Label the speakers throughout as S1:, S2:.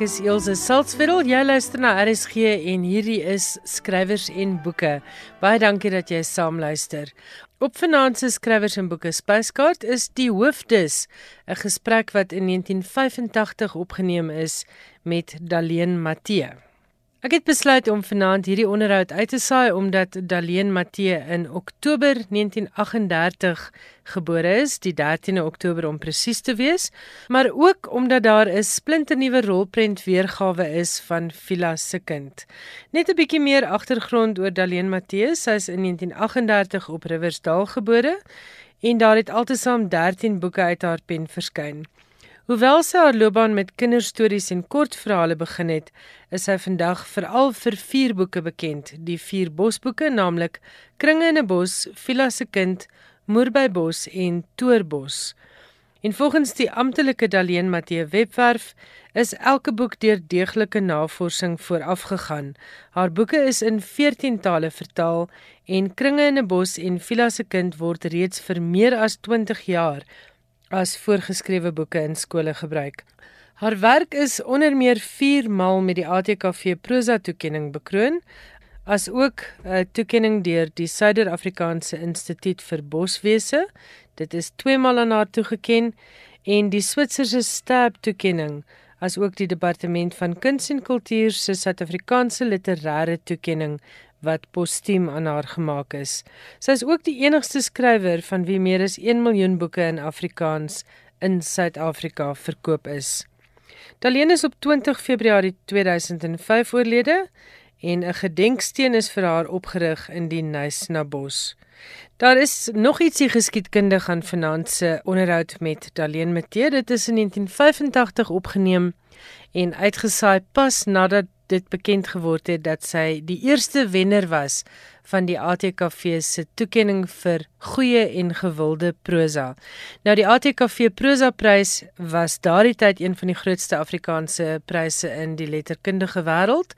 S1: Ek is Elsje Salzwetel. Jy luister na RSG en hierdie is skrywers en boeke. Baie dankie dat jy saam luister. Op vanaand se skrywers en boeke spyskaart is die hoofdis 'n gesprek wat in 1985 opgeneem is met Daleen Matthee. Ek het besluit om vanaand hierdie onderhoud uit te saai omdat Daleen Matthee in Oktober 1938 gebore is, die 13de Oktober om presies te wees, maar ook omdat daar 'n splinternuwe rolprent weergawe is van Vila se kind. Net 'n bietjie meer agtergrond oor Daleen Matthee, sy is in 1938 op Riversdal gebore en daar het altesaam 13 boeke uit haar pen verskyn. Hoewel sy haar loopbaan met kinderstories en kortverhale begin het, is sy vandag veral vir vier boeke bekend. Die vier bosboeke, naamlik Kringe in 'n bos, Villa se kind, Moer by bos en Toorbos. En volgens die amptelike Daleen Matthee webwerf is elke boek deur deeglike navorsing voorafgegaan. Haar boeke is in 14 tale vertaal en Kringe in 'n bos en Villa se kind word reeds vir meer as 20 jaar as voorgeskrewe boeke in skole gebruik. Haar werk is onder meer 4 maal met die ATKV prosa toekenning bekroon, as ook 'n toekenning deur die Suider-Afrikaanse Instituut vir Boswese. Dit is 2 maal aan haar toegeken en die Switserse Stab toekenning as ook die departement van kuns en kultuur se Suid-Afrikaanse literêre toekenning wat postuum aan haar gemaak is. Sy is ook die enigste skrywer van wie meer as 1 miljoen boeke in Afrikaans in Suid-Afrika verkoop is. Daleen is op 20 Februarie 2005 oorlede en 'n gedenksteen is vir haar opgerig in die Nysnabos. Daar is nog ietsie geskiedkundig aan finansie onderhoud met Daleen Matthee. Dit is in 1985 opgeneem en uitgesaai pas nadat dit bekend geword het dat sy die eerste wenner was van die ATKV se toekenning vir goeie en gewilde prosa. Nou die ATKV prosa prys was daardie tyd een van die grootste Afrikaanse pryse in die letterkundige wêreld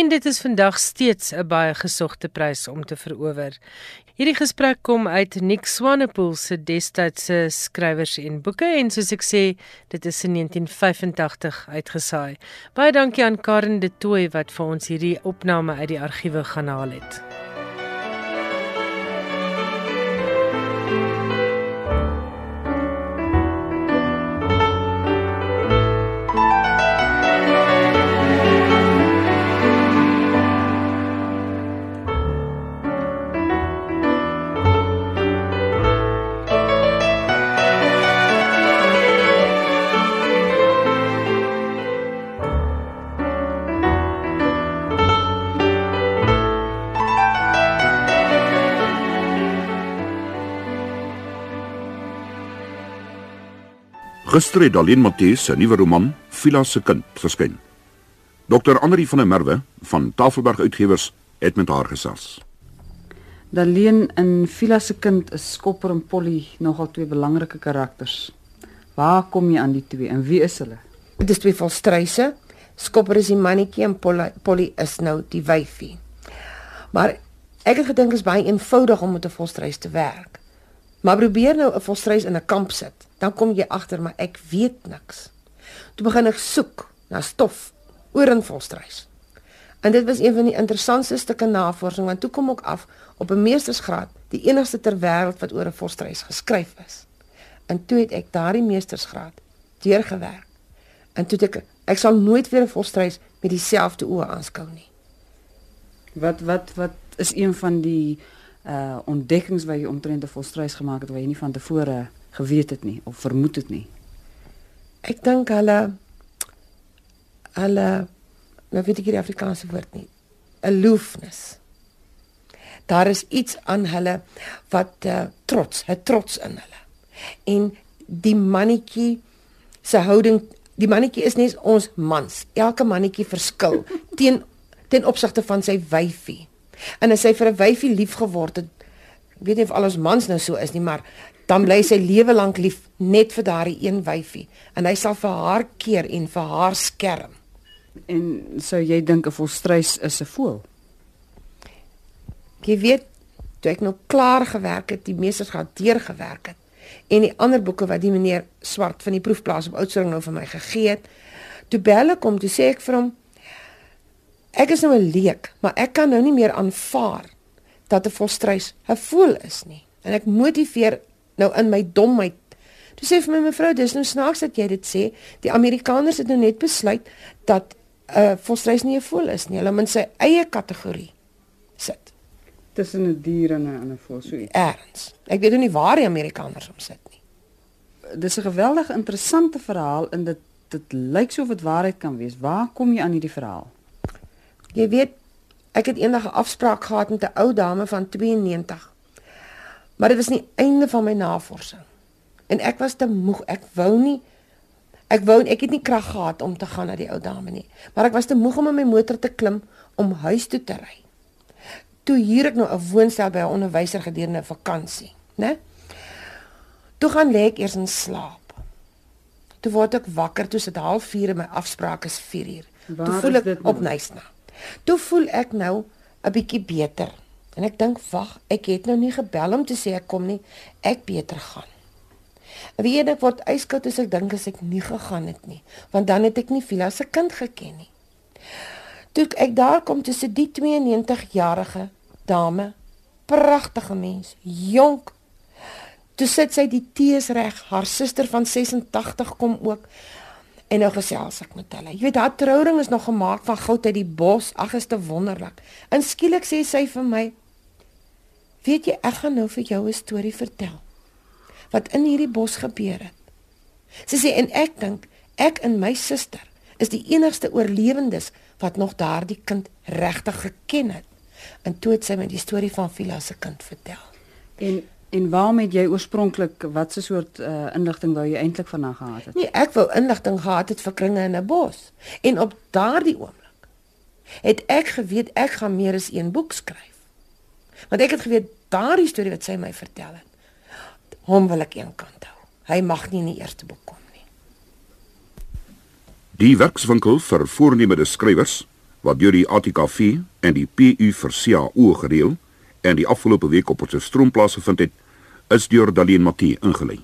S1: en dit is vandag steeds 'n baie gesogte prys om te verower. Hierdie gesprek kom uit Nick Swanepoel se destydse skrywers en boeke en soos ek sê, dit is in 1985 uitgesaai. Baie dankie aan Karen de Tooy wat vir ons hierdie opname uit die argiewe gaan haal het.
S2: Gister het Daleen Matthys se nuwe roman Villa se kind verskyn. Dr. Andri van der Merwe van Tafelberg Uitgewers het met haar gesels.
S3: Daleen in Villa se kind is Skopper en Polly nogal twee belangrike karakters. Waar kom jy aan die twee en wie is hulle?
S4: Dit is twee volstryse. Skopper is die mannetjie en Polly, Polly is nou die wyfie. Maar ek het gedink is baie eenvoudig om met 'n volstrys te werk. Maar probeer nou 'n volstrys in 'n kamp sit, dan kom jy agter maar ek weet niks. Toe begin ek soek na stof oor 'n volstrys. En dit was een van die interessantste stukke navorsing want toe kom ek af op 'n meestersgraad, die enigste ter wêreld wat oor 'n volstrys geskryf is. En toe het ek daardie meestersgraad deurgewerk. En toe ek ek sal nooit weer 'n volstrys met dieselfde oë aanskou nie.
S3: Wat wat wat is een van die uh ontdekkings wat jy omtrent 'n volstrys gemaak het wat jy nie van tevore geweet het nie of vermoed het nie.
S4: Ek dink hulle hulle nou weet ek die Afrikaanse woord nie. Aloofness. Daar is iets aan hulle wat uh, trots, het trots in hulle. En die mannetjie se houding, die mannetjie is nie ons mans. Elke mannetjie verskil teen ten opsigte van sy wyfie. En as hy vir 'n wyfie lief geword het, weet nie of al ons mans nou so is nie, maar dan bly sy lewe lank lief net vir daardie een wyfie en hy sal vir haar keer en vir haar skerm.
S3: En sou jy dink 'n volstrys is 'n voël?
S4: Jy weet, toe ek nou klaar gewerk het, die meesters gaan deur gewerk het en die ander boeke wat die meneer Swart van die proefplaas op Oudtshoorn nou vir my gegee het, Toe bel ek hom, toe sê ek vir hom ek is nou 'n leek, maar ek kan nou nie meer aanvaar dat 'n volstruis 'n voël is nie. En ek motiveer nou in my domheid. Toe sê vir my mevrou, dis nou snaaks dat jy dit sê. Die Amerikaners het nou net besluit dat 'n uh, volstruis nie 'n voël is nie. Hulle moet sy eie kategorie sit
S3: tussen 'n dier en 'n 'n voël so iets.
S4: Erns. Ek weet nie waar die Amerikaners hom sit nie.
S3: Dis 'n geweldig interessante verhaal en dit dit lyk so of dit waarheid kan wees. Waar kom jy aan hierdie verhaal?
S4: Jy weet, ek het eendag 'n afspraak gehad met 'n ou dame van 92. Maar dit was nie einde van my navorsing. En ek was te moeg. Ek wou nie ek wou ek het nie krag gehad om te gaan na die ou dame nie. Maar ek was te moeg om in my motor te klim om huis toe te ry. Toe huur ek nou 'n woonstel by 'n onderwyser gedurende 'n vakansie, né? Toe gaan lê ek eers in slaap. Toe word ek wakker, toe sit 04:30 en my afspraak is 4:00. Toe voel ek op
S3: nou?
S4: Nysna. Toe voel ek nou 'n bietjie beter. En ek dink, wag, ek het nou nie gebel om te sê ek kom nie. Ek beter gaan. Weet ek word yskoud as ek dink as ek nie gegaan het nie, want dan het ek nie Vila se kind geken nie. Toe ek daar kom tussen die 92-jarige dame, pragtige mens, jonk. Toe sit sy die tees reg, haar suster van 86 kom ook. En nou gesels ek met hulle. Jy weet haar trouring is nog gemaak van goud uit die bos. Ag, is te wonderlik. En skielik sê sy vir my: "Weet jy, ek gaan nou vir jou 'n storie vertel wat in hierdie bos gebeur het." Sy sê en ek dink ek en my suster is die enigste oorlewendes wat nog daardie kind regtig geken het. En toe het sy my die storie van Vila se kind vertel.
S3: En en waarom het jy oorspronklik watse soort uh, inligting wou jy eintlik vanaand gehad het?
S4: Nee, ek wou inligting gehad het vir kringe in 'n bos. En op daardie oomblik het ek geweet ek gaan meer as een boek skryf. Want ek het geweet daardie storie wat sy my vertel het, hom wil ek eenkant hou. Hy mag nie in die eerste boek kom nie.
S2: Die werkswinkel vir voornemende skrywers wat deur die ATKV en die PU vir CAO gereël en die afgelope week op Potchefstroom plaasgevind het, is deur Daleen Matthee ingelei.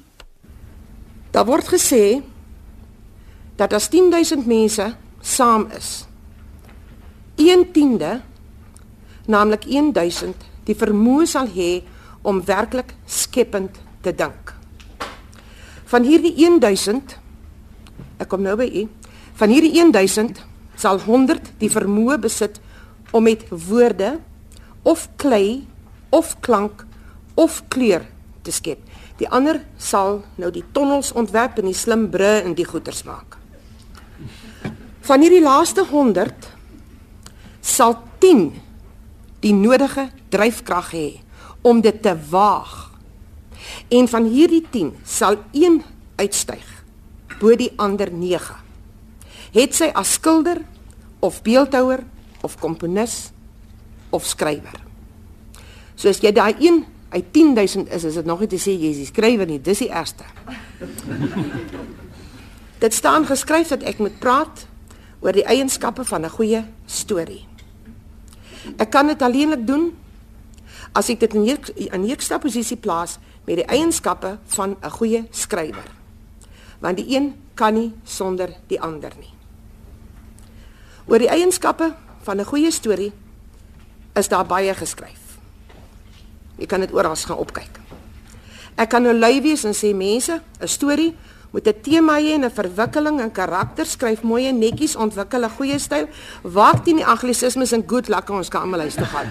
S4: Daar word gesê dat as 10000 mense saam is, 1/10de, naamlik 1000, die vermoë sal hê om werklik skepend te dink. Van hierdie 1000 ek kom nou by u. Van hierdie 1000 sal 100 die vermoë besit om met woorde of klei of klank of kleur te skep. Die ander sal nou die tonnels ontwerp en die slim brûe en die goeters maak. Van hierdie laaste 100 sal 10 die nodige dryfkrag hê om dit te waag. En van hierdie 10 sal een uitstyg bo die ander 9. Het sy as skilder of beeldhouer of komponis of skrywer. So as jy daai een uit 10000 is, is dit nog nie te sê jy is die skrywer nie, dis die eerste. dit staan geskryf dat ek moet praat oor die eienskappe van 'n goeie storie. Ek kan dit alleenlik doen as ek dit in 'n eerste posisie plaas met die eienskappe van 'n goeie skrywer. Want die een kan nie sonder die ander nie. Oor die eienskappe van 'n goeie storie is daar baie geskryf. Jy kan dit oral gaan opkyk. Ek kan nou lui wees en sê mense, 'n storie moet 'n tema hê en 'n verwikkeling en karakter skryf mooi en netjies, ontwikkel 'n goeie styl, waak teen die anglisismes en good luck ons kan almal huis toe gaan.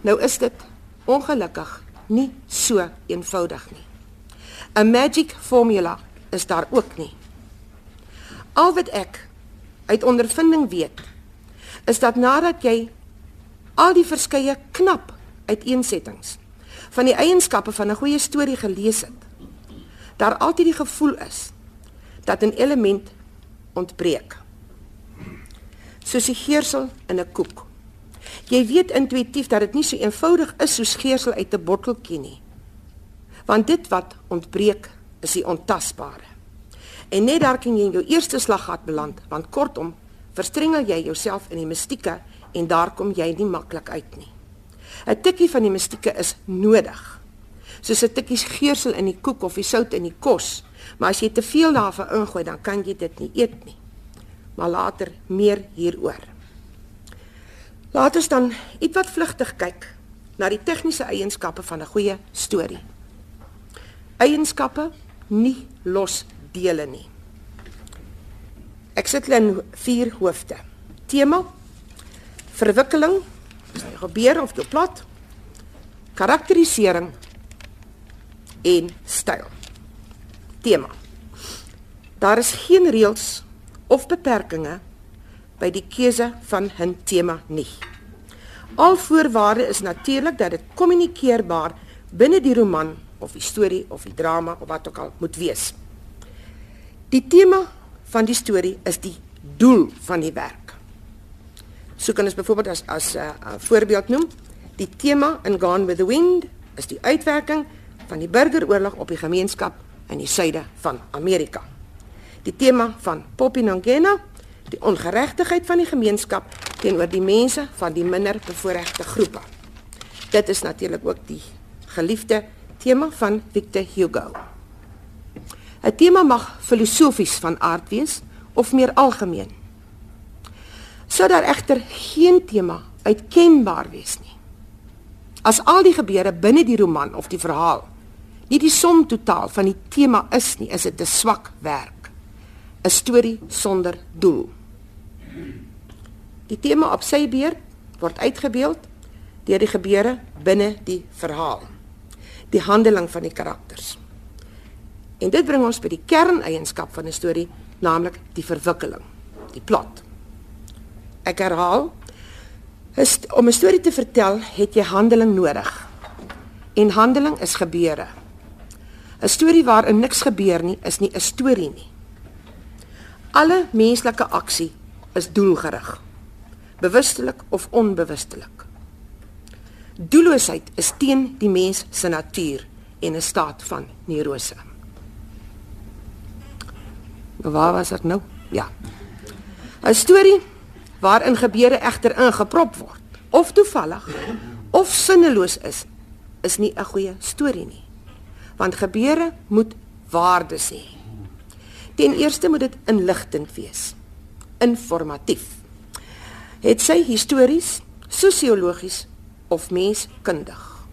S4: Nou is dit ongelukkig nie so eenvoudig nie. 'n Magic formula is daar ook nie. Al wat ek uit ondervinding weet, is dat nadat jy al die verskeie knap uiteensettings van die eienskappe van 'n goeie storie gelees het, daar altyd die gevoel is dat 'n element ontbreek. Soos die geursel in 'n koek. Jy weet intuïtief dat dit nie so eenvoudig is soos geursel uit 'n botteltjie nie. Want dit wat ontbreek is die ontasbare. En net daar kan jy in jou eerste slaggat beland, want kortom, verstrengel jy jouself in die mistieke en daar kom jy nie maklik uit nie. 'n Tikkie van die mistieke is nodig. Soos 'n tikkie geursel in die koek of die sout in die kos, Maar as jy te veel daarvan ingooi, dan kan jy dit nie eet nie. Maar later meer hieroor. Laat ons dan ietwat vlugtig kyk na die tegniese eienskappe van 'n goeie storie. Eienskappe nie los dele nie. Ek sit hulle in vier hoofde. Tema: verwikkeling, gebeur of jou plot, karakterisering en styl. Tema: Daar is geen reëls of beperkings by die keuse van 'n tema nie. Al voorwaarde is natuurlik dat dit kommunikeerbaar binne die roman of die storie of die drama of wat ook al moet wees. Die tema van die storie is die doel van die werk. So kan ons byvoorbeeld as as 'n uh, uh, voorbeeld noem, die tema in Gone with the Wind is die uitwerking van die burgeroorlog op die gemeenskap in die suide van Amerika. Die tema van Poppy Nongena, die ongeregtigheid van die gemeenskap teenoor die mense van die minder bevoorregte groepe. Dit is natuurlik ook die geliefde tema van Victor Hugo. 'n Tema mag filosofies van aard wees of meer algemeen. Sou daar egter geen tema uitkenbaar wees nie. As al die gebeure binne die roman of die verhaal nie die som totaal van die tema is nie, is dit 'n swak werk. 'n Storie sonder doel. Die tema op sy beurt word uitgebeeld deur die gebeure binne die verhaal. Die handeling van die karakters. En dit bring ons by die kerneienskap van 'n storie, naamlik die verwikkeling, die plot. Ek herhaal, om 'n storie te vertel, het jy handeling nodig. En handeling is gebeure. 'n Storie waarin niks gebeur nie, is nie 'n storie nie. Alle menslike aksie is doelgerig, bewustelik of onbewustelik. Doelloosheid is teen die mens se natuur en 'n staat van neurose. Waar was ek nou? Ja. 'n Storie waarin gebeure egter ingeprop word of toevallig of sinneloos is, is nie 'n goeie storie nie. Want gebeure moet waarde hê. Ten eerste moet dit inligtend wees. Informatief. Het sy histories, sosiologies of menskundig.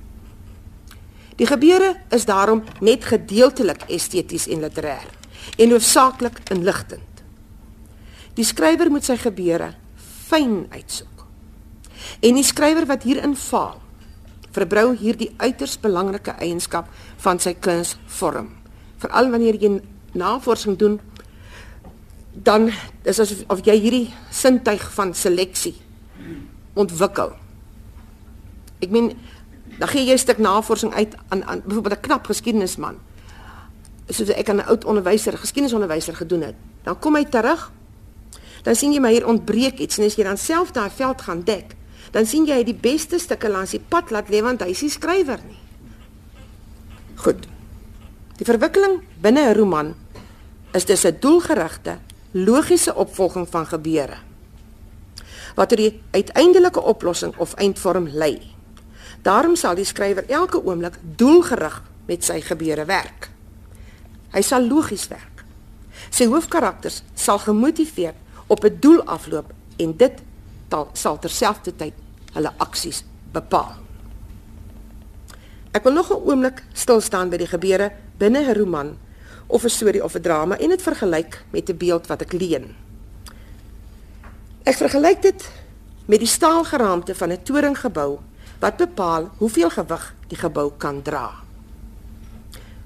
S4: Die gebeure is daarom net gedeeltelik esteties en literêr en hoofsaaklik inligtend. Die skrywer moet sy gebeure fyn uitsoek. En die skrywer wat hierin faal, verbrou hierdie uiters belangrike eienskap van sy kunsvorm. Veral wanneer jy navorsing doen, dan is asof of jy hierdie sintuig van seleksie ontwikkel. Ek meen, dan gee jy 'n stuk navorsing uit aan aan byvoorbeeld 'n knap geskiedenisman. Soos ek aan 'n oud onderwyser, geskiedenisonderwyser gedoen het. Dan kom hy terug dan sien jy maar hier ontbreek iets en as jy dan self daai veld gaan dek, dan sien jy die beste stukke langs die pad laat lê want hy is nie skrywer nie. Goed. Die verwikkeling binne 'n roman is dus 'n doelgerigte, logiese opvolging van gebeure wat tot die uiteindelike oplossing of eindvorm lei. Daarom sal die skrywer elke oomblik doelgerig met sy gebeure werk. Hy sal logies werk. Sy hoofkarakters sal gemotiveerd op 'n doel afloop en dit tal, sal terselfdertyd hulle aksies bepaal. Ek wil nog 'n oomblik stil staan by die gebeure binne 'n roman of 'n storie of 'n drama en dit vergelyk met 'n beeld wat ek leen. Ek vergelyk dit met die staalgeraamte van 'n toringgebou wat bepaal hoeveel gewig die gebou kan dra.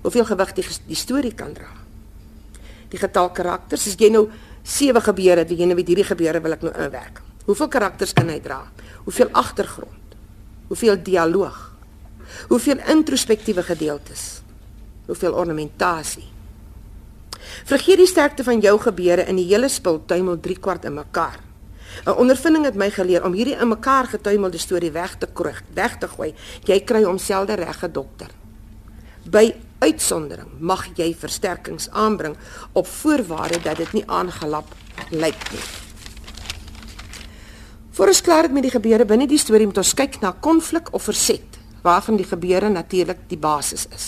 S4: Hoeveel gewig die, die storie kan dra. Die getal karakters, as jy nou sewe gebeure, die ene met hierdie gebeure wil ek nou inwerk. Hoeveel karakters kan hy dra? Hoeveel agtergrond? Hoeveel dialoog? Hoeveel introspektiewe gedeeltes? Hoeveel ornamentasie? Vergeet die sterkte van jou gebeure in die hele spul tuimel 3 kwart in mekaar. 'n Ondervinding het my geleer om hierdie in mekaar getuimelde storie weg te kroeg, weg te gooi. Jy kry homselfde reg gedokter. By uitsondering mag jy versterkings aanbring op voorwaarde dat dit nie aangelap lyk nie. Voor ons klaar het met die gebeure binne die storie moet ons kyk na konflik of verset waarvan die gebeure natuurlik die basis is.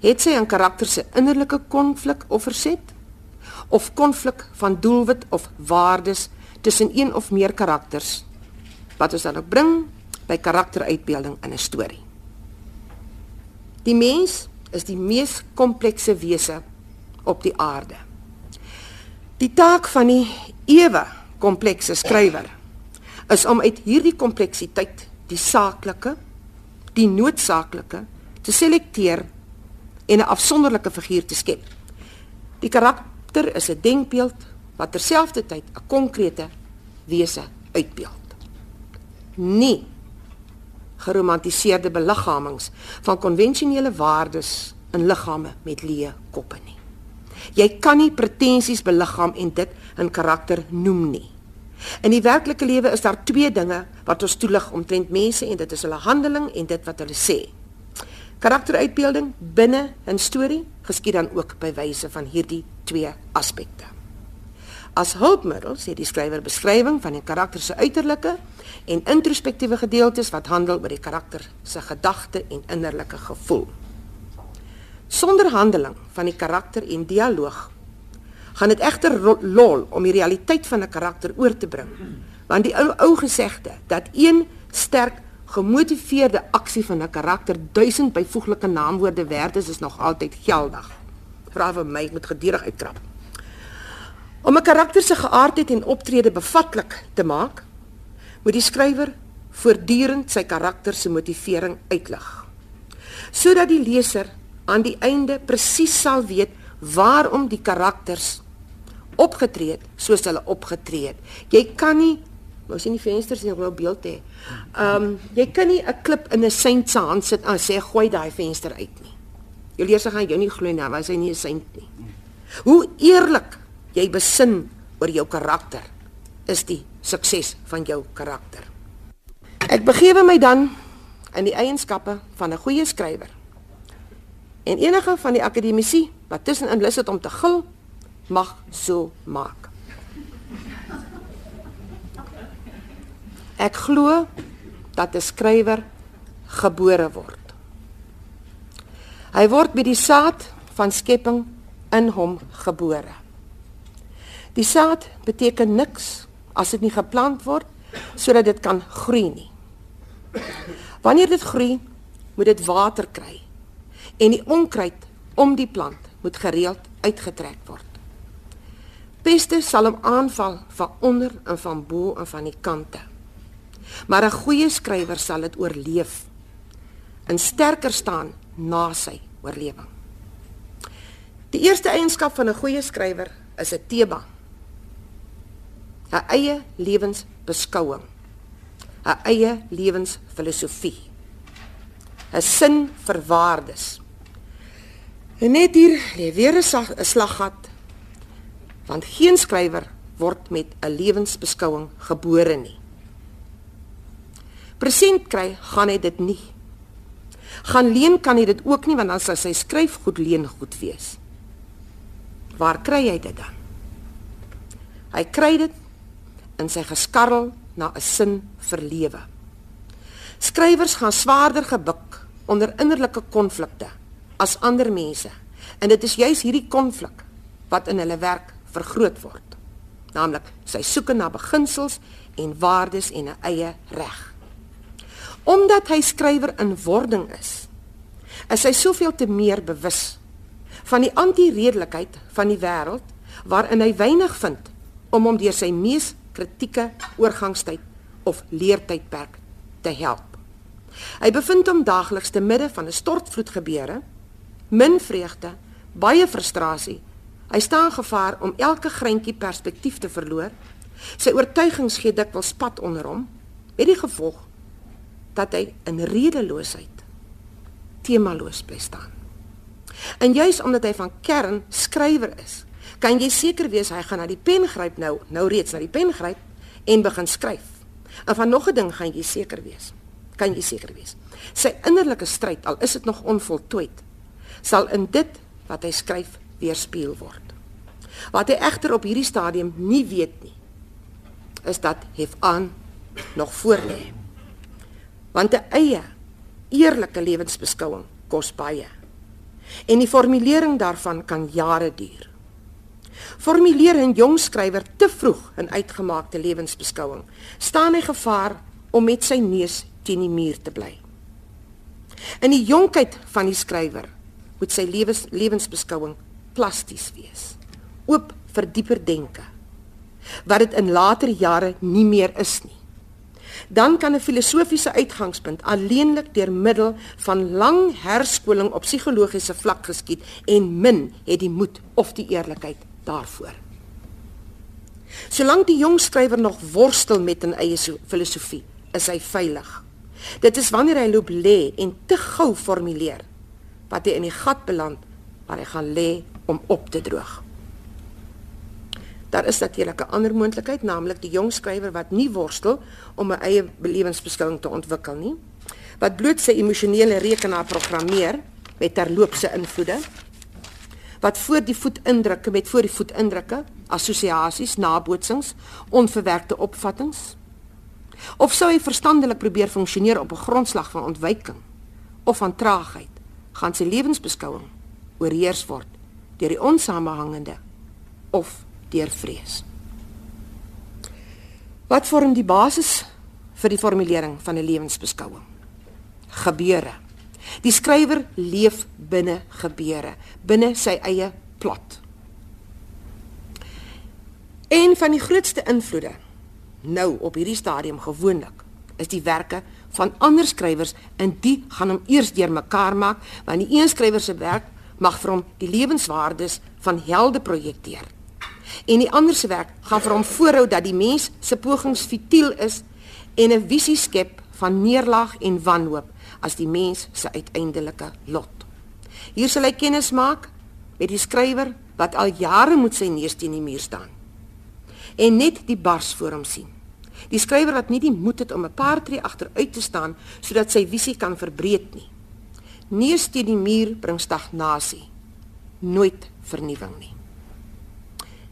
S4: Het sy 'n karakter se innerlike konflik of verset of konflik van doelwit of waardes tussen een of meer karakters wat ons dan ook bring by karakteruitbeelding in 'n storie. Die mens is die mees komplekse wese op die aarde. Die taak van die ewe komplekse skrywer is om uit hierdie kompleksiteit die saaklike, die noodsaaklike te selekteer en 'n afsonderlike figuur te skep. Die karakter is 'n denkbeeld wat terselfdertyd 'n konkrete wese uitbeeld. Nie geromantiseerde beliggaamings van konvensionele waardes in liggame met leë koppe nie. Jy kan nie pretensies beliggaam en dit 'n karakter noem nie. In die werklike lewe is daar twee dinge wat ons toelig omtrent mense en dit is hulle handeling en dit wat hulle sê. Karakteruitbeelding binne 'n storie geskied dan ook by wyse van hierdie twee aspekte. As hulpmiddels het die skrywer beskrywing van 'n karakter se uiterlike en introspektiewe gedeeltes wat handel oor die karakter se gedagte en innerlike gevoel. Sonder handeling van die karakter en dialoog gaan dit egter lol om die realiteit van 'n karakter oor te bring. Want die ou ou gesegde dat een sterk gemotiveerde aksie van 'n karakter duisend byvoeglike naamwoorde werd is, is nog altyd geldig. Vra vir my, ek moet gedurig uitkrap. Om 'n karakter se geaardheid en optrede bevatlik te maak, moet die skrywer voortdurend sy karakter se motivering uitlig. Sodat die leser aan die einde presies sal weet waarom die karakters opgetree het soos hulle opgetree het. Jy kan nie Ons sien die vensters in 'n beeld hê. Um, jy kan nie 'n klip in 'n seint se hand sit en sê gooi daai venster uit nie. Jou leser gaan jou nie glo nie, want hy nie 'n seint nie. Hoe eerlik jy besin oor jou karakter is die sukses van jou karakter. Ek begewe my dan in die eienskappe van 'n goeie skrywer. En enige van die akademici wat tussenin lus het om te gil, mag so maak. Ek glo dat 'n skrywer gebore word. Hy word by die saad van skepping in hom gebore. Die saad beteken niks as dit nie geplant word sodat dit kan groei nie. Wanneer dit groei, moet dit water kry en die onkruid om die plant moet gereeld uitgetrek word. Peste sal hom aanval van onder en van bo en van die kante. Maar 'n goeie skrywer sal dit oorleef en sterker staan na sy oorlewing. Die eerste eienskap van 'n goeie skrywer is 'n teba. 'n eie lewensbeskouing. 'n eie lewensfilosofie. 'n sin vir waardes. En net hier lê weer 'n slaggat want geen skrywer word met 'n lewensbeskouing gebore nie. Present kry gaan hy dit nie. Gaan leen kan hy dit ook nie want dan sal sy skryf goed leen goed wees. Waar kry hy dit dan? Hy kry dit in sy geskarrel na 'n sin vir lewe. Skrywers gaan swaarder gebuk onder innerlike konflikte as ander mense. En dit is juis hierdie konflik wat in hulle werk vergroot word. Naamlik sy soeke na beginsels en waardes en 'n eie reg. Omdat hy skrywer in wording is, is hy soveel te meer bewus van die anti-redelikheid van die wêreld waarin hy weinig vind om hom deur sy mees kritieke oorgangstyd of leertydperk te help. Hy bevind hom daagliks te midde van 'n stortvloed gebeure, min vreugde, baie frustrasie. Hy staan gevaar om elke greintjie perspektief te verloor. Sy oortuigings gee dikwels pad onder hom, met die gevolg dat hy in redeloosheid temaloos bly staan. En juis omdat hy van kern skrywer is, kan jy seker wees hy gaan na die pen gryp nou, nou reeds na die pen gryp en begin skryf. En van nog 'n ding gaan jy seker wees kan jy seker wees. Sy innerlike stryd, al is dit nog onvoltooid, sal in dit wat hy skryf weerspieël word. Wat hy egter op hierdie stadium nie weet nie, is dat hef aan nog voor lê. Want 'n eie eerlike lewensbeskouing kos baie. En die formulering daarvan kan jare duur. Formuleer 'n jong skrywer te vroeg 'n uitgemaakte lewensbeskouing, staan hy gevaar om met sy neus teen die muur te bly. In die jonkheid van die skrywer moet sy lewens lewensbeskouing plasties wees, oop vir dieper denke, wat dit in later jare nie meer is nie. Dan kan 'n filosofiese uitgangspunt alleenlik deur middel van lang herskoling op psigologiese vlak geskied en min het die moed of die eerlikheid daarvoor. Solank die jong skrywer nog worstel met 'n eie filosofie, is hy veilig. Dit is wanneer hy loop lê en te gou formuleer wat hy in die gat beland waar hy gaan lê om op te droog. Daar is natuurlik 'n ander moontlikheid, naamlik die jong skrywer wat nie worstel om 'n eie belewensbeskouing te ontwikkel nie, wat bloot sy emosionele rekenaar programmeer met terloopse invloede, wat voor die voet indrukke met voor die voet indrukke, assosiasies, nabootsings, onverwerkte opvattinge Of sou hy verstandelik probeer funksioneer op 'n grondslag van ontwyking of van traagheid, gaan sy lewensbeskouing oorheers word deur die onsamehangende of deur vrees. Wat vorm die basis vir die formulering van 'n lewensbeskouing? Gebeure. Die skrywer leef binne gebeure, binne sy eie plot. Een van die grootste invloede nou op hierdie stadium gewoonlik is die werke van ander skrywers en die gaan hom eers deurmekaar maak want die een skrywer se werk mag vir hom die lewenswaardes van helde projekteer en die ander se werk gaan vir hom voorhou dat die mens se pogings futiel is en 'n visie skep van neerlaag en wanhoop as die mens se uiteindelike lot hier sal hy kennis maak met die skrywer wat al jare moet sy neus teen die muur staan en net die bars voor hom sien Die skrywer wat nie die moed het om 'n paar tree agteruit te staan sodat sy visie kan verbreek nie. Neus teen die muur bring stagnasie, nooit vernuwing nie.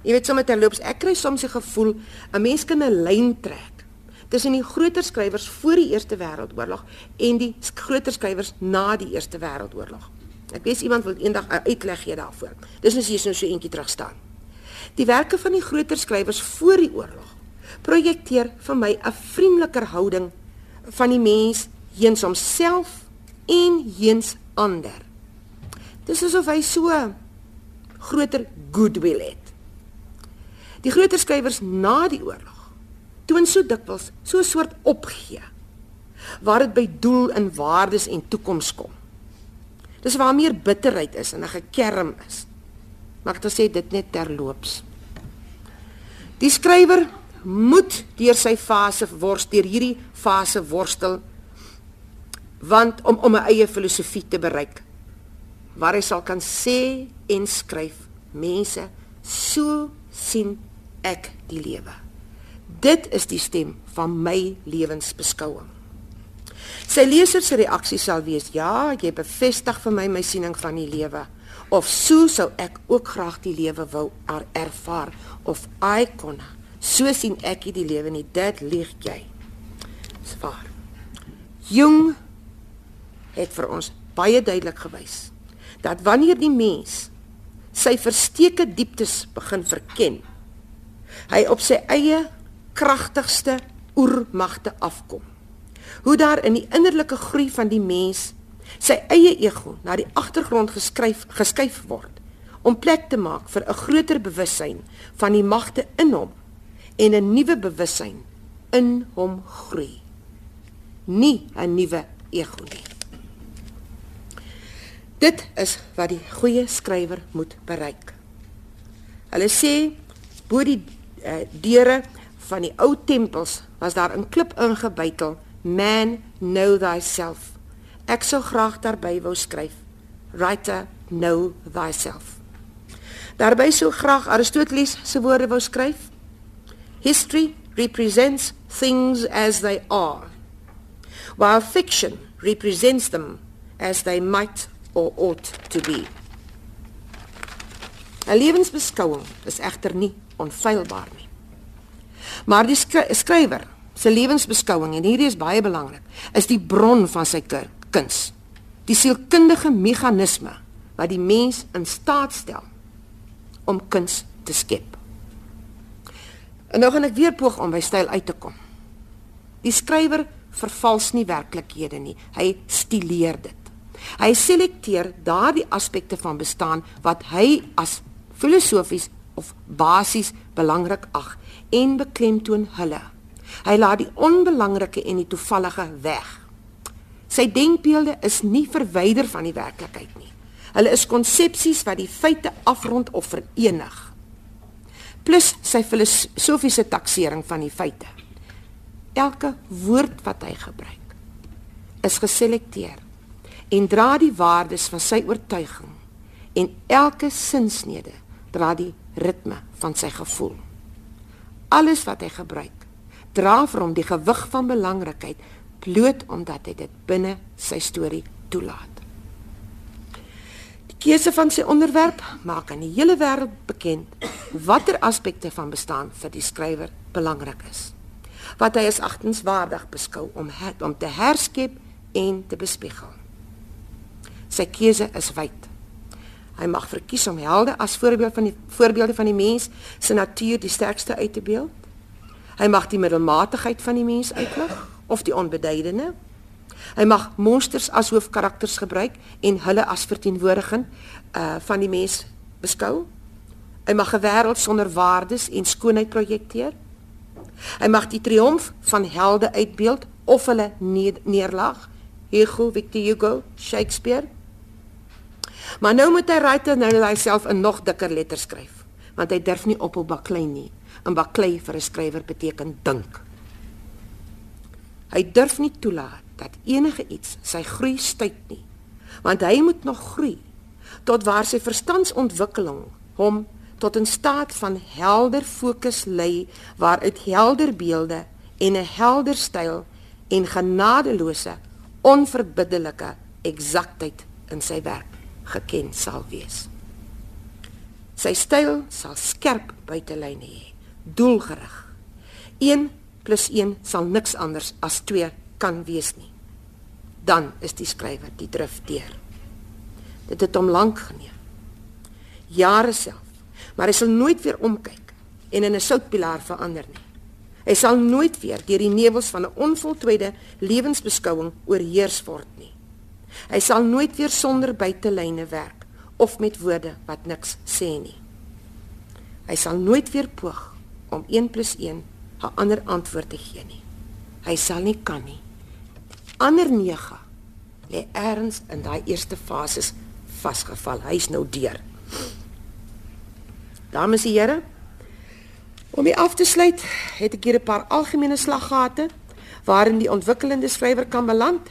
S4: Jy weet sommer terloops, ek kry soms 'n gevoel 'n mens kan 'n lyn trek tussen die groter skrywers voor die Eerste Wêreldoorlog en die groter skrywers na die Eerste Wêreldoorlog. Ek weet iemand wil eendag 'n uitleg gee daarvoor. Dis net as jy so 'n so eentjie terug staan. Die werke van die groter skrywers voor die oorlog projekteer vir my 'n vriendeliker houding van die mens heens homself en heens ander. Dis asof hy so groter goodwill het. Die groter skrywers na die oorlog toon so dikwels so 'n soort opgee waar dit by doel en waardes en toekoms kom. Dis waar meer bitterheid is en 'n gekerm is. Mag ek sê dit net terloops. Die skrywer moet deur sy fase worstel, deur hierdie fase worstel want om om 'n eie filosofie te bereik waar hy sal kan sê en skryf mense so sien ek die lewe dit is die stem van my lewensbeskouing sy lesers se reaksie sal wees ja jy bevestig vir my my siening van die lewe of so sou ek ook graag die lewe wou ervaar of i kon So sien ek die lewe nie. Dit lieg jy. Swaar. Jong het vir ons baie duidelik gewys dat wanneer die mens sy versteke dieptes begin verken, hy op sy eie kragtigste oermagte afkom. Hoe daar in die innerlike groei van die mens sy eie ego na die agtergrond geskryf geskuif word om plek te maak vir 'n groter bewussyn van die magte in hom en 'n nuwe bewussyn in hom groei. Nie 'n nuwe ego nie. Dit is wat die goeie skrywer moet bereik. Hulle sê bo die uh, deure van die ou tempels was daar 'n klip ingebytel, man know thyself. Ek sou graag daarby wou skryf, writer know thyself. Daarby sou graag Aristoteles se woorde wou skryf, History represents things as they are, while fiction represents them as they might or ought to be. 'n Lewensbeskouing is egter nie onfeilbaar nie. Maar die skrywer se lewensbeskouing en hierdie is baie belangrik, is die bron van sy kuns. Die sielkundige meganisme wat die mens in staat stel om kuns te skep. En nou gaan ek weer poog om by styl uit te kom. Die skrywer vervals nie werklikhede nie. Hy stileer dit. Hy selekteer daardie aspekte van bestaan wat hy as filosofies of basies belangrik ag en beklemtoon hulle. Hy laat die onbelangrike en die toevallige weg. Sy denkbeelde is nie verwyder van die werklikheid nie. Hulle is konsepsies wat die feite afrond of verenig. Plus sy filosofiese taksering van die feite. Elke woord wat hy gebruik is geselekteer en dra die waardes van sy oortuiging en elke sinsnede dra die ritme van sy gevoel. Alles wat hy gebruik dra vir hom die gewig van belangrikheid bloot omdat hy dit binne sy storie toelaat. Keuse van sy onderwerp maak aan die hele wêreld bekend watter aspekte van bestaan vir die skrywer belangrik is. Wat hy as agtenswaardig beskou om het, om te herskep en te bespiegel. Sy keuse is wyd. Hy mag verkies om helde as voorbeeld van die voorbeelde van die mens se natuur die sterkste uit te beeld. Hy mag die middelmatigheid van die mens uitlig of die onbeduidende Hy mag monsters as hoofkarakters gebruik en hulle as verteenwoordiging uh van die mens beskou. Hy mag 'n wêreld sonder waardes en skoonheid projekteer. Hy mag die triomf van helde uitbeeld of hulle neerlag. Hugo, Victor Hugo, Shakespeare. Maar nou moet hy writer nou hy self 'n nog dikker letter skryf, want hy durf nie op op baklei nie. 'n Baklei vir 'n skrywer beteken dink. Hy durf nie toelaat dat enige iets sy groei stuit nie. Want hy moet nog groei tot waar sy verstandsontwikkeling hom tot 'n staat van helder fokus lei waaruit helder beelde en 'n helder styl en genadeloose onverbiddelike eksaktheid in sy werk geken sal wees. Sy styl sal skerp buitelyne hê, doelgerig. 1 + 1 sal niks anders as 2 kan wees nie. Dan is die skrywer die drif deur. Dit het hom lank geneem. Jare self, maar hy sal nooit weer omkyk en in 'n soutpilaar verander nie. Hy sal nooit weer deur die nevels van 'n onvoltooide lewensbeskouing oorheers word. Hy sal nooit weer sonder buitelyne werk of met woorde wat niks sê nie. Hy sal nooit weer poog om 1 + 1 'n ander antwoord te gee nie. Hy sal nie kan nie ander 9 lê erns in daai eerste fases vasgeval. Hy's nou deur. Dames en here, om dit af te sluit, het ek hier 'n paar algemene slaggate waarin die ontwikkelende skrywer kan beland.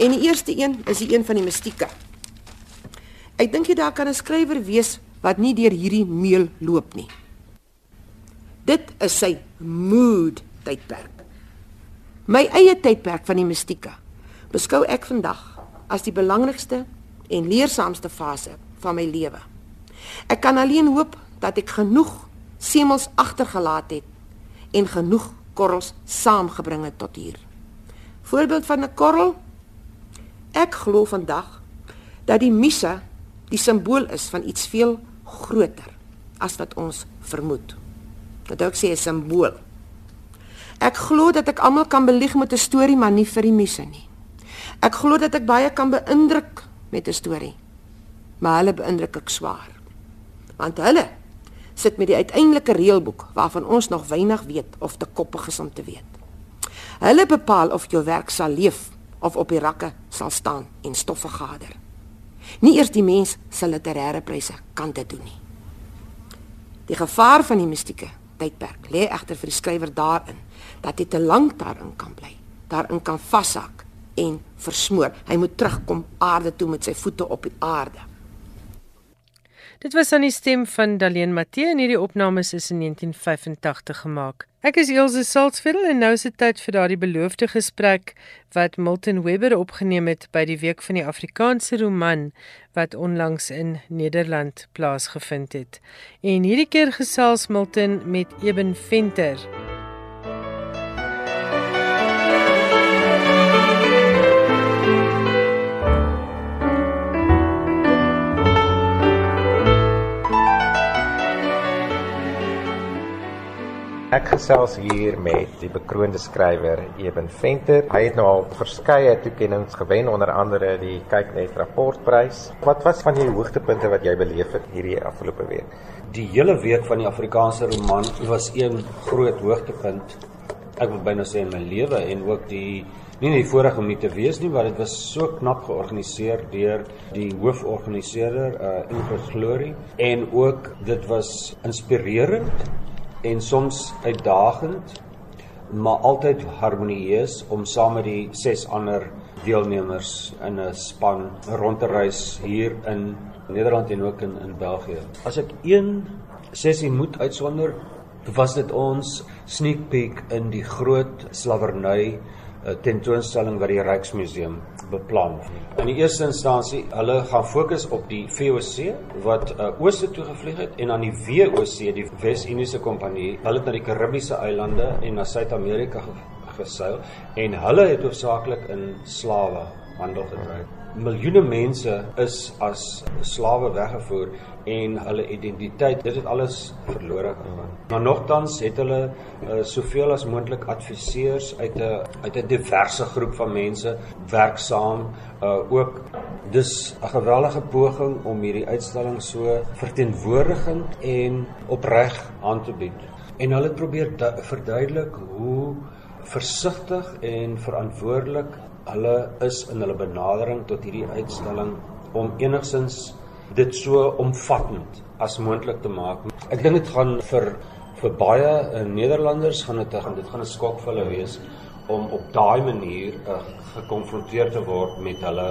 S4: En die eerste een is die een van die mistieke. Ek dink jy daar kan 'n skrywer wees wat nie deur hierdie meel loop nie. Dit is sy mood tydperk. My eie tydperk van die mistieke beskou ek vandag as die belangrikste en leersaamste fase van my lewe. Ek kan alleen hoop dat ek genoeg semels agtergelaat het en genoeg korrels saamgebring het tot hier. Voorbeeld van 'n korrel. Ek glo vandag dat die misse die simbool is van iets veel groter as wat ons vermoed. Dat ek sê 'n simbool. Ek glo dat ek almal kan belieg met 'n storie, maar nie vir die misse nie. Ek glo dat ek baie kan beïndruk met 'n storie. Maar hulle beïndruk ek swaar. Want hulle sit met die uiteindelike reëlboek waarvan ons nog weinig weet of te koppig is om te weet. Hulle bepaal of jou werk sal leef of op die rakke sal staan en stof vergader. Nie eers die mens sal literêre pryse kan dit doen nie. Die gevaar van die mistieke tydperk lê egter vir die skrywer daarin dat hy te lank daarin kan bly, daarin kan vashak en versmoor. Hy moet terugkom aarde toe met sy voete op die aarde.
S1: Dit was aan die stem van Daleen Matthee en hierdie opnames is in 1985 gemaak. Ek is Elsje Salzveld en nou is dit tyd vir daardie beloofde gesprek wat Milton Webber opgeneem het by die week van die Afrikaanse roman wat onlangs in Nederland plaasgevind het. En hierdie keer gesels Milton met Eben Venter.
S5: Ek gesels hier met die bekroonde skrywer Eben Venter. Hy het nou al verskeie toekenninge gewen, onder andere die Kyknet rapportprys. Wat was van die hoogtepunte wat jy beleef het hierdie afgelope week?
S6: Die hele week van die Afrikaanse roman was een groot hoogtepunt. Ek wil byna sê in my lewe en ook die nie net die vorige om nie te wees nie, want dit was so knap georganiseer deur die hooforganiseerder, uh Ingrid Glory en ook dit was inspirerend en soms uitdagend, maar altyd harmonieus om saam met die ses ander deelnemers in 'n span rond te reis hier in Nederland en ook in in België. As ek een sessie moet uitsonder, was dit ons sneak peek in die groot slawerny tentoonstelling wat die Ryksmuseum beplan. In die eerste instansie, hulle gaan fokus op die VOC wat uh, ooste toe gevlieg het en aan die WOC, die Wes-Indiese Kompanjie, hulle het na die Karibiese eilande en na Suid-Amerika geseil en hulle het hoofsaaklik in slawe handel gedryf. Miljoene mense is as slawe weggevoer en hulle identiteit, dit het alles verlore gegaan. Maar nogtans het hulle uh, soveel as moontlik adviseurs uit 'n uit 'n diverse groep van mense werksaam uh, ook dis 'n geweldige poging om hierdie uitstalling so verteenwoordigend en opreg aan te bied. En hulle probeer verduidelik hoe versigtig en verantwoordelik hulle is in hulle benadering tot hierdie uitstalling om enigsins dit so omvattend as moontlik te maak. Ek dink dit gaan vir vir baie uh, Nederlanders gaan dit gaan dit gaan 'n skok vir hulle wees om op daai manier uh, gekonfronteer te word met hulle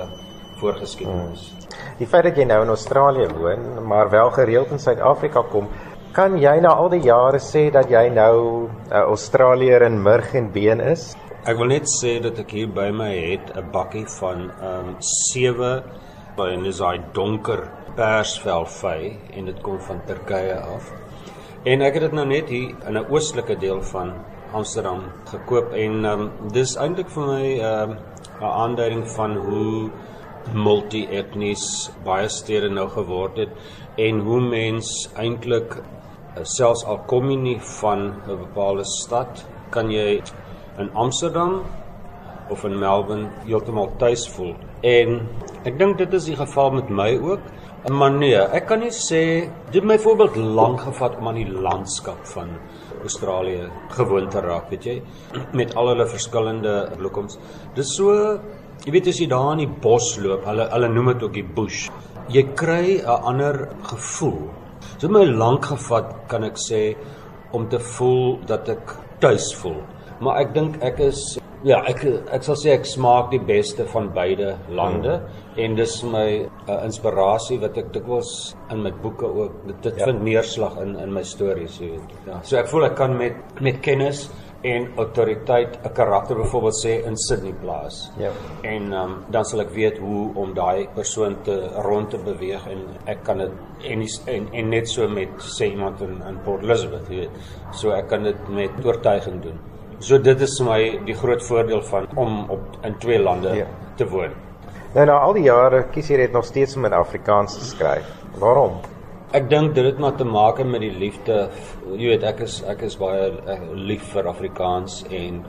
S6: voorgeskiedenis.
S5: Hmm. Die feit dat jy nou in Australië woon, maar wel gereeld in Suid-Afrika kom, kan jy na al die jare sê dat jy nou 'n uh, Australier in murg en been is?
S6: Ek wil net sê dat ek hier by my het 'n bakkie van ehm um, sewe en dis daai donker persvel vy en dit kom van Turkye af. En ek het dit nou net hier in 'n oostelike deel van Amsterdam gekoop en um, dis eintlik vir my ehm 'n aanduiding van hoe multi-etnies baie stede nou geword het en hoe mens eintlik eh, selfs al kom jy nie van 'n bepaalde stad kan jy in Amsterdam of in Melbourne heeltemal tuis voel. En ek dink dit is die geval met my ook. Maar nee, ek kan nie sê dit my voorbeeld lank gevat om aan die landskap van Australië gewoon te raak, weet jy, met al hulle verskillende bloekoms. Dis so, jy weet as jy daar in die bos loop, hulle hulle noem dit ook die bush. Jy kry 'n ander gevoel. Dit my lank gevat, kan ek sê, om te voel dat ek tuis voel maar ek dink ek is ja, ek ek sal sê ek smaak die beste van beide lande hmm. en dis my uh, inspirasie wat ek dikwels in my boeke ook dit, dit ja. vind neerslag in in my stories, jy weet. Ja. So ek voel ek kan met met kennis en autoriteit 'n karakter byvoorbeeld sê in Sydney plaas. Ja. En um, dan sal ek weet hoe om daai persoon te rond te beweeg en ek kan dit en, en en net so met sê iemand in in Port Elizabeth, jy weet. So ek kan dit met oortuiging doen. So dit is my die groot voordeel van om op in twee lande ja. te woon.
S5: Nou na al die jare kies jy net nog steeds om in Afrikaans te skryf. Waarom?
S6: Ek dink dit het maar te maak met die liefde. Jy weet ek is ek is baie ek, lief vir Afrikaans en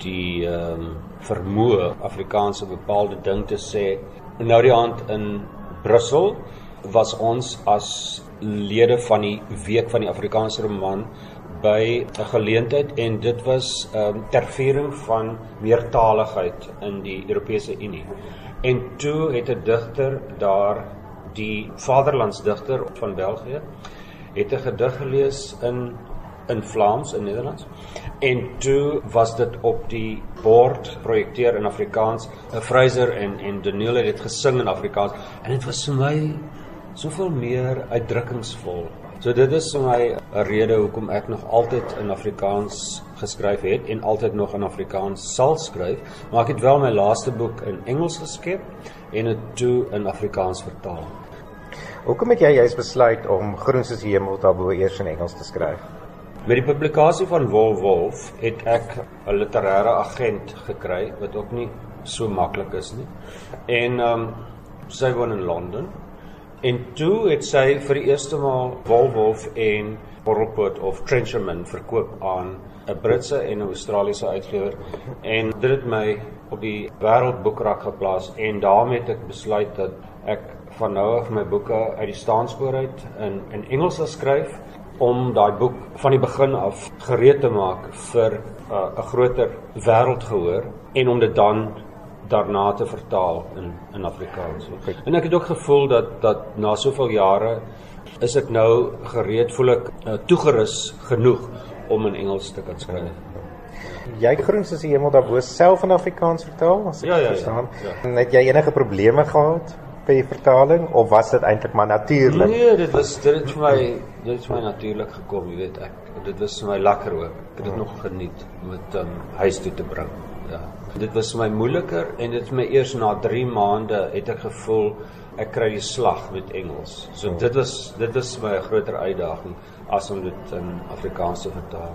S6: die ehm um, vermoë Afrikaanse bepaalde ding te sê. Nou die aand in Brussel was ons as lede van die week van die Afrikaanse roman by 'n geleentheid en dit was ehm um, ter viering van meertaligheid in die Europese Unie. En toe het 'n digter daar die vaderlandsdigter van België het 'n gedig gelees in in Vlaams in Nederlands. En toe was dit op die bord geprojekteer in Afrikaans. 'n Fraser en en Daniel het dit gesing in Afrikaans en dit was vir my soveel meer uitdrukkingsvol So dit is vir my 'n rede hoekom ek nog altyd in Afrikaans geskryf het en altyd nog in Afrikaans sal skryf, maar ek het wel my laaste boek in Engels geskep en dit toe in Afrikaans vertaal.
S5: Hoekom het jy juist besluit om Groen soos die hemel daarbo eers in Engels te skryf?
S6: Met die publikasie van Wolf Wolf het ek 'n literêre agent gekry wat ook nie so maklik is nie. En ehm um, sy woon in Londen En toe het sy vir die eerste maal Wolwolf en Borrelpoot of Trencherman verkoop aan 'n Britse en 'n Australiese uitgewer en dit het my op die wêreldboekrak geplaas en daarmee het ek besluit dat ek van nou af my boeke uit die staanspoor uit in in Engels sal skryf om daai boek van die begin af gereed te maak vir 'n uh, groter wêreldgehoor en om dit dan daarna te vertaal in in Afrikaans. En ek het ook gevoel dat dat na soveel jare is ek nou gereed voel ek uh, toegerus genoeg om in Engels te kan skryf.
S5: Jy groen soos die hemel daarbo self in Afrikaans vertaal, as ek
S6: Ja, ja, ja,
S5: verstaan.
S6: ja.
S5: En het jy enige probleme gehad by die vertaling of was dit eintlik maar natuurlik?
S6: Nee, dit was dit het vir my dit het vir my natuurlik gekom, jy weet ek. Dit was vir my lekker ook. Ek het dit nog geniet om dit um, huis toe te bring. Ja. Dit was vir my moeiliker en dit het my eers na 3 maande het ek gevoel ek kry die slag met Engels. So dit was dit was my 'n groter uitdaging as om dit in Afrikaans te vertaal.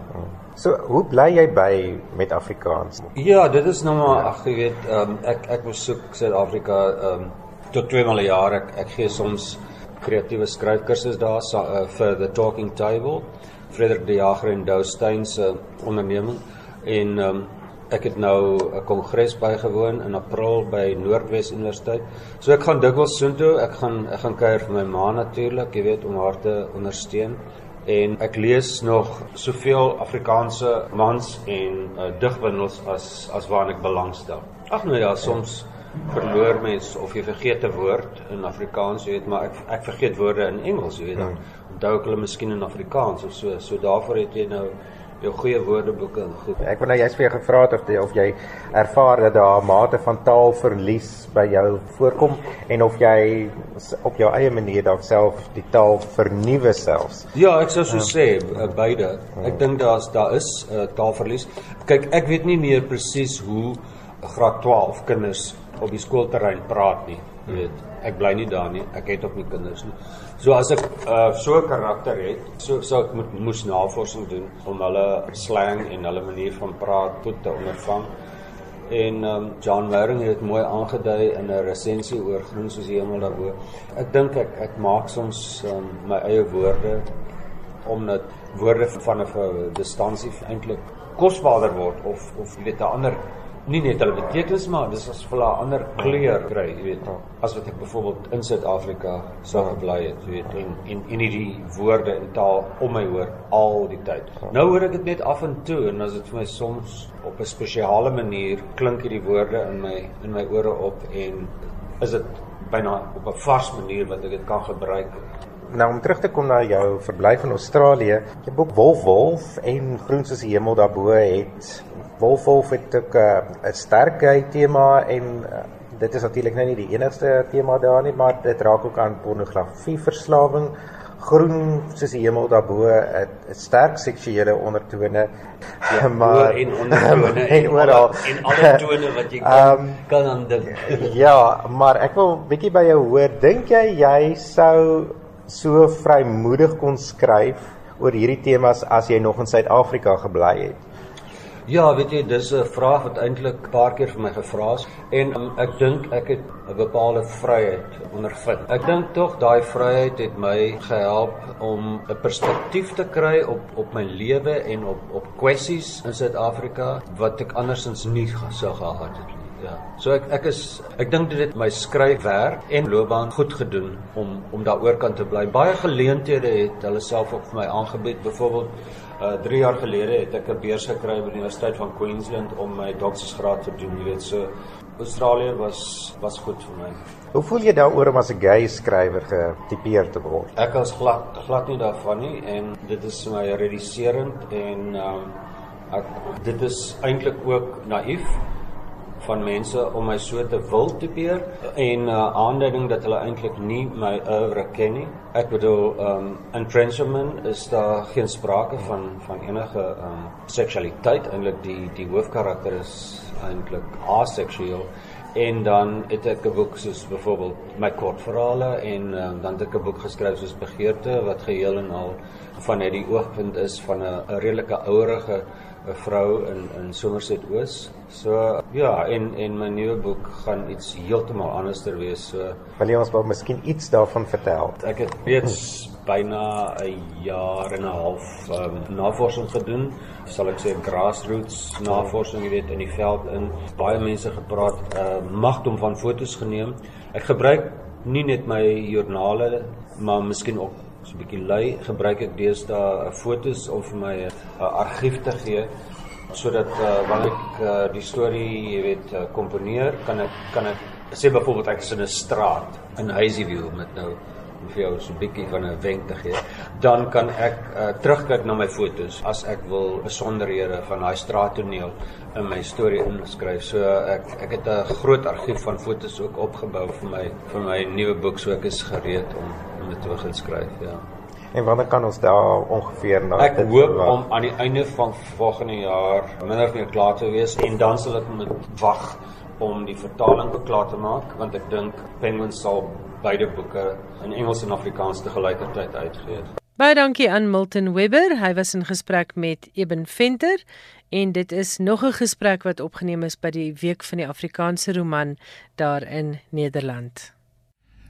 S5: So, hoe bly jy by met Afrikaans?
S6: Ja, dit is nou maar ag jy weet, um, ek ek besoek Suid-Afrika um, tot twee maal 'n jaar. Ek ek gee soms kreatiewe skryfkursusse daar sa, uh, vir the Talking Table, Frederik de Jager en Dou Steyn se onderneming en um, ek het nou 'n kongres bygewoon in April by Noordwes Universiteit. So ek gaan dikwels soontoe. Ek gaan ek gaan kuier vir my ma natuurlik, jy weet, om haar te ondersteun en ek lees nog soveel Afrikaanse mans en uh, digbundels as as waarna ek belangstel. Ag nou ja, soms verloor mens of jy vergeet 'n woord in Afrikaans, jy weet, maar ek ek vergeet woorde in Engels, jy weet, dan onthou ek hulle miskien in Afrikaans of so. So daarvoor het jy nou jou goeie woordeboeke en goed.
S5: Ek wou nou juist vir jou gevra het of jy of jy ervaar dat daar 'n mate van taalverlies by jou voorkom en of jy op jou eie manier dalk self die taal vernuwe selfs.
S6: Ja, ek sou so sê uh, beide. Ek dink daar's daar is 'n uh, taalverlies. Kyk, ek weet nie meer presies hoe graad 12 kinders op die skoolterrein praat nie. Jy weet, ek bly nie daar nie. Ek het ook nie kinders nie. So as ek uh, so 'n karakter het, so sou ek moet moes navorsing doen om hulle slang en hulle manier van praat goed te ondervang. En um, John Waring het dit mooi aangedui in 'n resensie oor groen soos die hemel daarbo. Ek dink ek ek maak soms um, my eie woorde omdat woorde van 'n distansie eintlik kosbaarder word of of jy weet 'n ander nie net hulle betekenis maar dis as hulle 'n ander kleur kry, jy weet. As wat ek byvoorbeeld in Suid-Afrika sou gebly het, jy weet, en en en hierdie woorde en taal om my hoor al die tyd. Nou hoor ek dit net af en toe en as dit vir my soms op 'n spesiale manier klink hierdie woorde in my in my ore op en is dit byna op 'n vars manier wat ek dit kan gebruik.
S5: Nou om terug te kom na jou verblyf in Australië, jou boek Wolf Wolf en Groen soos die hemel daarbo het Wolf Wolf het ook 'n uh, 'n sterk gay tema en uh, dit is natuurlik nou nie die enigste tema daar nie, maar dit raak ook aan pornografie verslawing. Groen soos die hemel daarbo het, het sterk seksuele ondertone.
S6: Ja, maar en ondertone
S5: en oral
S6: en alle tone wat jy kan
S5: Um,
S6: kan aan dink.
S5: Ja, maar ek wil bietjie by jou hoor. Dink jy jy sou so vrymoedig kon skryf oor hierdie temas as jy nog in Suid-Afrika gebly het?
S6: Ja, weet jy, dis 'n vraag wat eintlik 'n paar keer vir my gevra is en um, ek dink ek het 'n bepaalde vryheid ondervind. Ek dink tog daai vryheid het my gehelp om 'n perspektief te kry op op my lewe en op op kwessies in Suid-Afrika wat ek andersins nie ge- sou gehad het nie. Ja. So ek ek is ek dink dit het my skryfwerk en loopbaan goed gedoen om om daaroor kan te bly. Baie geleenthede het hulle self op vir my aangebied. Byvoorbeeld uh 3 jaar gelede het ek 'n beurs gekry by die Universiteit van Queensland om my doktorsgraad te doen. Jy weet so Australië was was goed vir my.
S5: Hoe voel jy daaroor om as 'n gay skrywer getipeer te word?
S6: Ek as glad glad nie daarvan nie en dit is vir my realiserend en um, ek dit is eintlik ook naïef van mense om my so te wil tipeer en uh, aanduiding dat hulle eintlik nie my oeuvre ken nie. Ek bedoel um, in Trencherman is daar geen sprake van van enige um, seksualiteit eintlik die die hoofkarakter is eintlik aseksueel en dan het ek 'n boek soos byvoorbeeld my kortverhale en um, dan het ek 'n boek geskryf soos Begeerte wat geheel en al vanuit die oogpunt is van 'n 'n redelike ouerige 'n vrou in in Somerset Oos. So ja, en en my nuwe boek gaan iets heeltemal anderster wees. So
S5: wil jy ons wel miskien iets daarvan vertel?
S6: Ek het reeds byna 'n jaar en 'n half um, navorsing gedoen. Sal ek sê grassroots navorsing, jy weet, in die veld in baie mense gepraat, uh, magdom van fotos geneem. Ek gebruik nie net my joernale, maar miskien ook so 'n bietjie lui gebruik ek deesdae fotos om vir my 'n argief te gee sodat uh, wanneer ek uh, die storie, jy weet, uh, komponeer, kan ek kan ek sê byvoorbeeld ek is in 'n straat in Hazyview met nou om vir jou so 'n bietjie van 'n wenk te gee, dan kan ek uh, terugkyk na my fotos as ek wil besonderhede van daai straattoneel in my storie inskryf. So ek ek het 'n groot argief van fotos ook opgebou vir my vir my nuwe boek, so ek is gereed om om dit te begin skryf, ja.
S5: En wanneer kan ons daar ongeveer na
S6: Ek hoop om aan die einde van volgende jaar minder of meer klaar te wees en dan sal ek moet wag om die vertaling klaar te maak want ek dink Penguin sal beide boeke in Engels en Afrikaans te gelykertyd uitgee.
S1: Baie dankie aan Milton Webber. Hy was in gesprek met Eben Venter en dit is nog 'n gesprek wat opgeneem is by die Week van die Afrikaanse Roman daar in Nederland.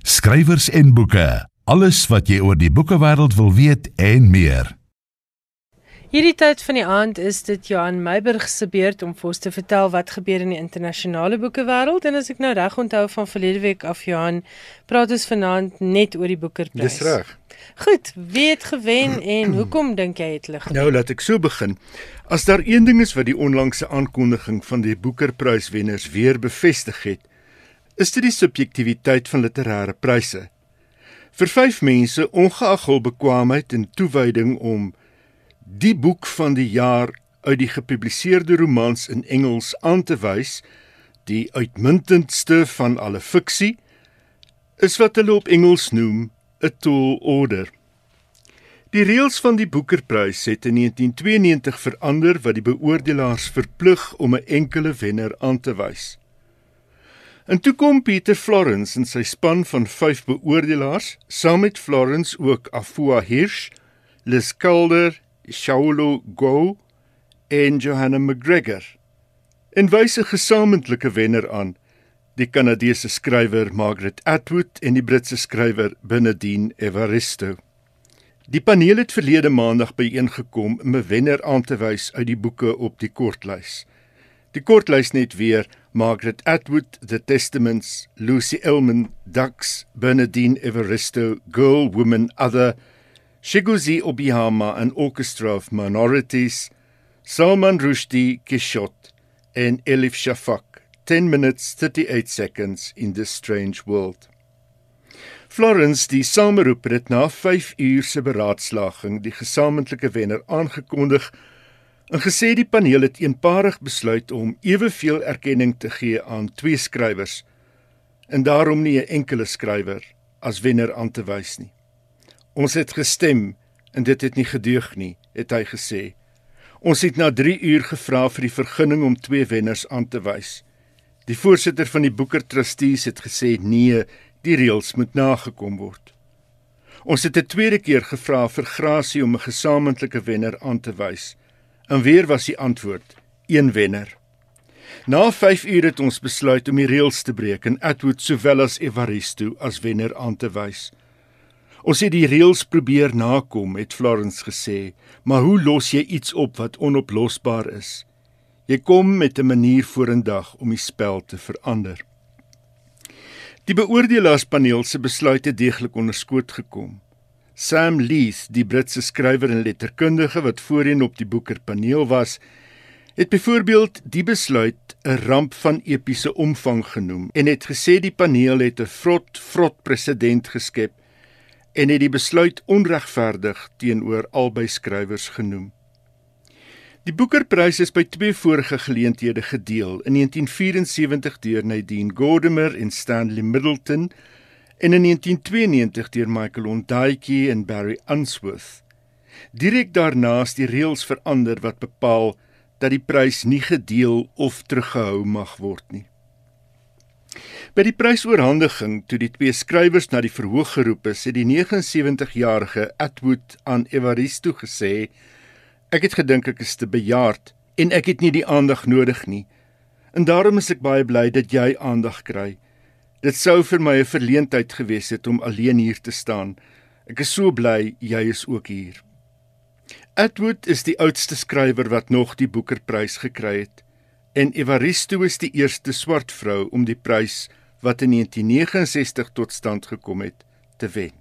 S7: Skrywers en boeke. Alles wat jy oor die boekewêreld wil weet en meer.
S1: Hierdie tyd van die aand is dit Johan Meiburg se beurt om vir ons te vertel wat gebeur in die internasionale boekewêreld en as ek nou reg onthou van verlede week af Johan, praat ons vanaand net oor die Boekerprys.
S8: Dis reg.
S1: Goed, wie het gewen en hoekom dink jy het hulle gewen?
S8: Nou laat ek so begin. As daar een ding is wat die onlangse aankondiging van die Boekerprys wenners weer bevestig het, is dit die subjektiwiteit van literêre pryse. Vir vyf mense, ongeag hul bekwaamheid en toewyding om die boek van die jaar uit die gepubliseerde romans in Engels aan te wys, die uitmuntendste van alle fiksie, is wat hulle op Engels noem 'n tall order. Die reëls van die Boekerprys het in 1992 verander wat die beoordelaars verplig om 'n enkele wenner aan te wys. En toe kom Pieter Florence en sy span van 5 beoordelaars, saam met Florence ook Afua Hirsch, Liz Calder Shaulu Go en Johanna McGregor. En wys 'n gesamentlike wenner aan, die Kanadese skrywer Margaret Atwood en die Britse skrywer Bernardine Evaristo. Die paneel het verlede maandag byeengekom om 'n wenner aan te wys uit die boeke op die kortlys. Die kortlys net weer Margaret Atwood, The Testaments, Lucy Elman, Ducks, Bernardine Evaristo, Girl, Woman, Other Shiguzi Obihama and Orchestra of Minorities, Salman Rushdie Kishot en Elif Shafak, 10 minutes 38 seconds in this strange world. Florence die sameroep het na 5 uur se beraadslaging die gesamentlike wenner aangekondig en gesê die paneel het eenparig besluit om eweveel erkenning te gee aan twee skrywers en daarom nie 'n enkele skrywer as wenner aan te wys nie. Ons het gestem en dit het nie gedeug nie, het hy gesê. Ons het na 3 uur gevra vir die vergunning om twee wenners aan te wys. Die voorsitter van die Boeker Trustees het gesê nee, die reëls moet nagekom word. Ons het 'n tweede keer gevra vir grasie om 'n gesamentlike wenner aan te wys. En weer was die antwoord: een wenner. Na 5 ure het ons besluit om die reëls te breek en Atwood sowel as Evaristo as wenner aan te wys. Ons het die reëls probeer nakom, het Florence gesê, maar hoe los jy iets op wat onoplosbaar is? Jy kom met 'n manier vorendag om die spel te verander. Die beoordelaarspaneel se besluit het deeglik onderskoot gekom. Sam Leith, die Britse skrywer en letterkundige wat voorheen op die boekerpaneel was, het byvoorbeeld die besluit 'n ramp van epiese omvang genoem en het gesê die paneel het 'n vrot vrot presedent geskep en het die besluit onregverdig teenoor albei skrywers genoem. Die Boekerprys is by twee vorige geleenthede gedeel, in 1974 deur Nadine Gordimer en Stanley Middleton en in 1992 deur Michael Ondaatje en Barry Unsworth. Direk daarna is die reëls verander wat bepaal dat die prys nie gedeel of teruggehou mag word nie. By die prysoorhandiging toe die twee skrywers na die verhoog geroep is, het die 79-jarige Atwood aan Evaristo gesê: "Ek het gedink ek is te bejaard en ek het nie die aandag nodig nie. En daarom is ek baie bly dat jy aandag kry. Dit sou vir my 'n verleentheid gewees het om alleen hier te staan. Ek is so bly jy is ook hier. Atwood is die oudste skrywer wat nog die Boekerprys gekry het en Evaristo is die eerste swart vrou om die prys wat in 1969 tot stand gekom het te wen.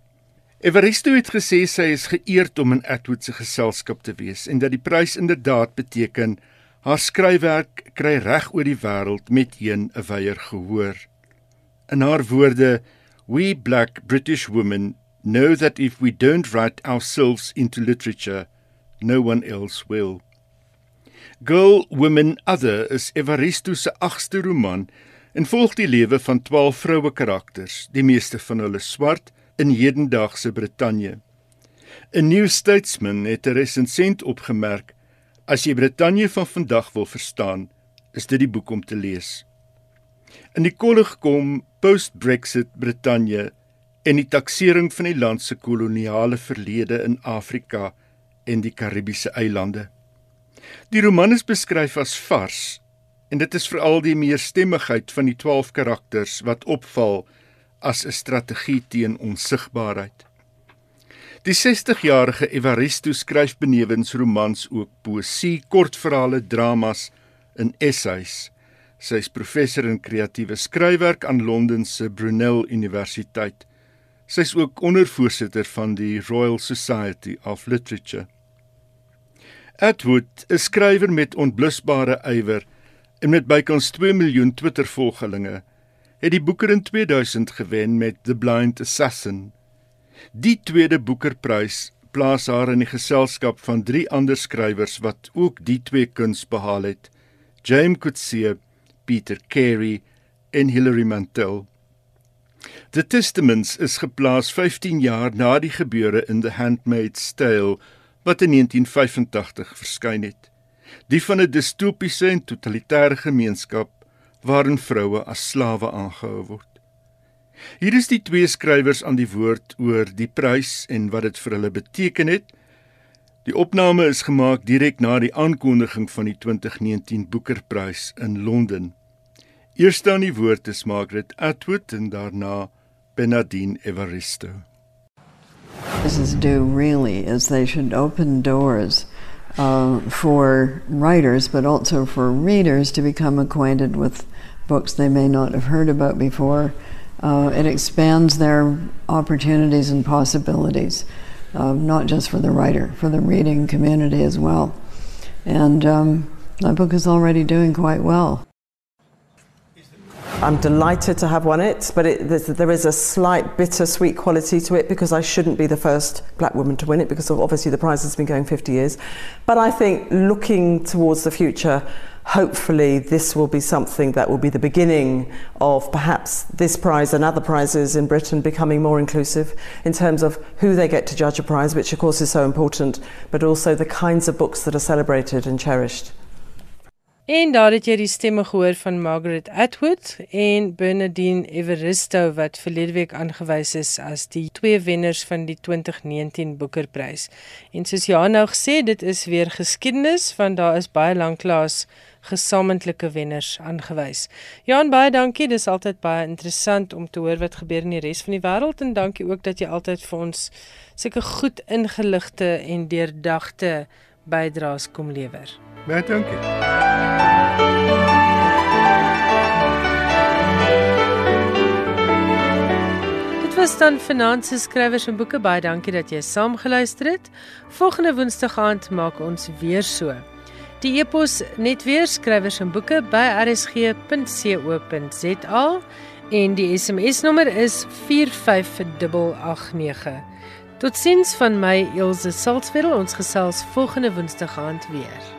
S8: Evaristo het gesê sy is geëerd om in Atwood se geselskap te wees en dat die prys inderdaad beteken haar skryfwerk kry reg oor die wêreld met een 'n weier gehoor. In haar woorde, "We black British women know that if we don't write ourselves into literature, no one else will." Girl, Women, Other is Evaristo se agste roman en volg die lewe van 12 vroue karakters, die meeste van hulle swart in hedendaagse Brittanje. 'n New Statesman het 'n resensent opgemerk: As jy Brittanje van vandag wil verstaan, is dit die boek om te lees. In die kollig kom post-Brexit Brittanje en die taksering van die land se koloniale verlede in Afrika en die Karibiese eilande. Die roman is beskryf as vars en dit is veral die meerstemmigheid van die 12 karakters wat opval as 'n strategie teen onsigbaarheid. Die 60-jarige Evaristo skryf benewens romans ook poësie, kortverhale, dramas en essays. Sy is professor in kreatiewe skryfwerk aan Londen se Brunel Universiteit. Sy is ook ondervoorsitter van die Royal Society of Literature. Atwood, 'n skrywer met onblusbare ywer en met bykans 2 miljoen Twitter-volgelinge, het die Booker in 2000 gewen met The Blind Assassin. Die tweede Booker-prys plaas haar in die geselskap van drie ander skrywers wat ook die twee kuns behaal het: James Coetzee, Peter Carey en Hilary Mantel. The Testaments is geplaas 15 jaar na die gebeure in The Handmaid's Tale wat in 1985 verskyn het. Die van 'n distopiese en totalitêre gemeenskap waarin vroue as slawe aangehou word. Hier is die twee skrywers aan die woord oor die prys en wat dit vir hulle beteken het. Die opname is gemaak direk na die aankondiging van die 2019 Boekerprys in Londen. Eerste aan die woord is Margaret Atwood en daarna Bernardine Evaristo.
S9: businesses do really is they should open doors uh, for writers, but also for readers to become acquainted with books they may not have heard about before. Uh, it expands their opportunities and possibilities, uh, not just for the writer, for the reading community as well. And um, that book is already doing quite well.
S10: I'm delighted to have won it, but it, there is a slight bittersweet quality to it because I shouldn't be the first black woman to win it because obviously the prize has been going 50 years. But I think looking towards the future, hopefully this will be something that will be the beginning of perhaps this prize and other prizes in Britain becoming more inclusive in terms of who they get to judge a prize, which of course is so important, but also the kinds of books that are celebrated and cherished.
S1: En daar het jy die stemme gehoor van Margaret Atwood en Bernadine Evaristo wat verlede week aangewys is as die twee wenners van die 2019 Boekerprys. En soos Johan nou gesê, dit is weer geskiedenis want daar is baie lanklaas gesamentlike wenners aangewys. Johan, baie dankie. Dis altyd baie interessant om te hoor wat gebeur in die res van die wêreld en dankie ook dat jy altyd vir ons sulke goed ingeligte en deurdagte bydraes kom lewer.
S8: Baie dankie.
S1: Dit was dan Finansies Skrywers en Boeke baie dankie dat jy saam geluister het. Volgende Woensdag aand maak ons weer so. Die epos net weer skrywers en boeke by rsg.co.za en die SMS nommer is 45889. Totsiens van my Elsje Salzwetel ons gesels volgende Woensdag aand weer.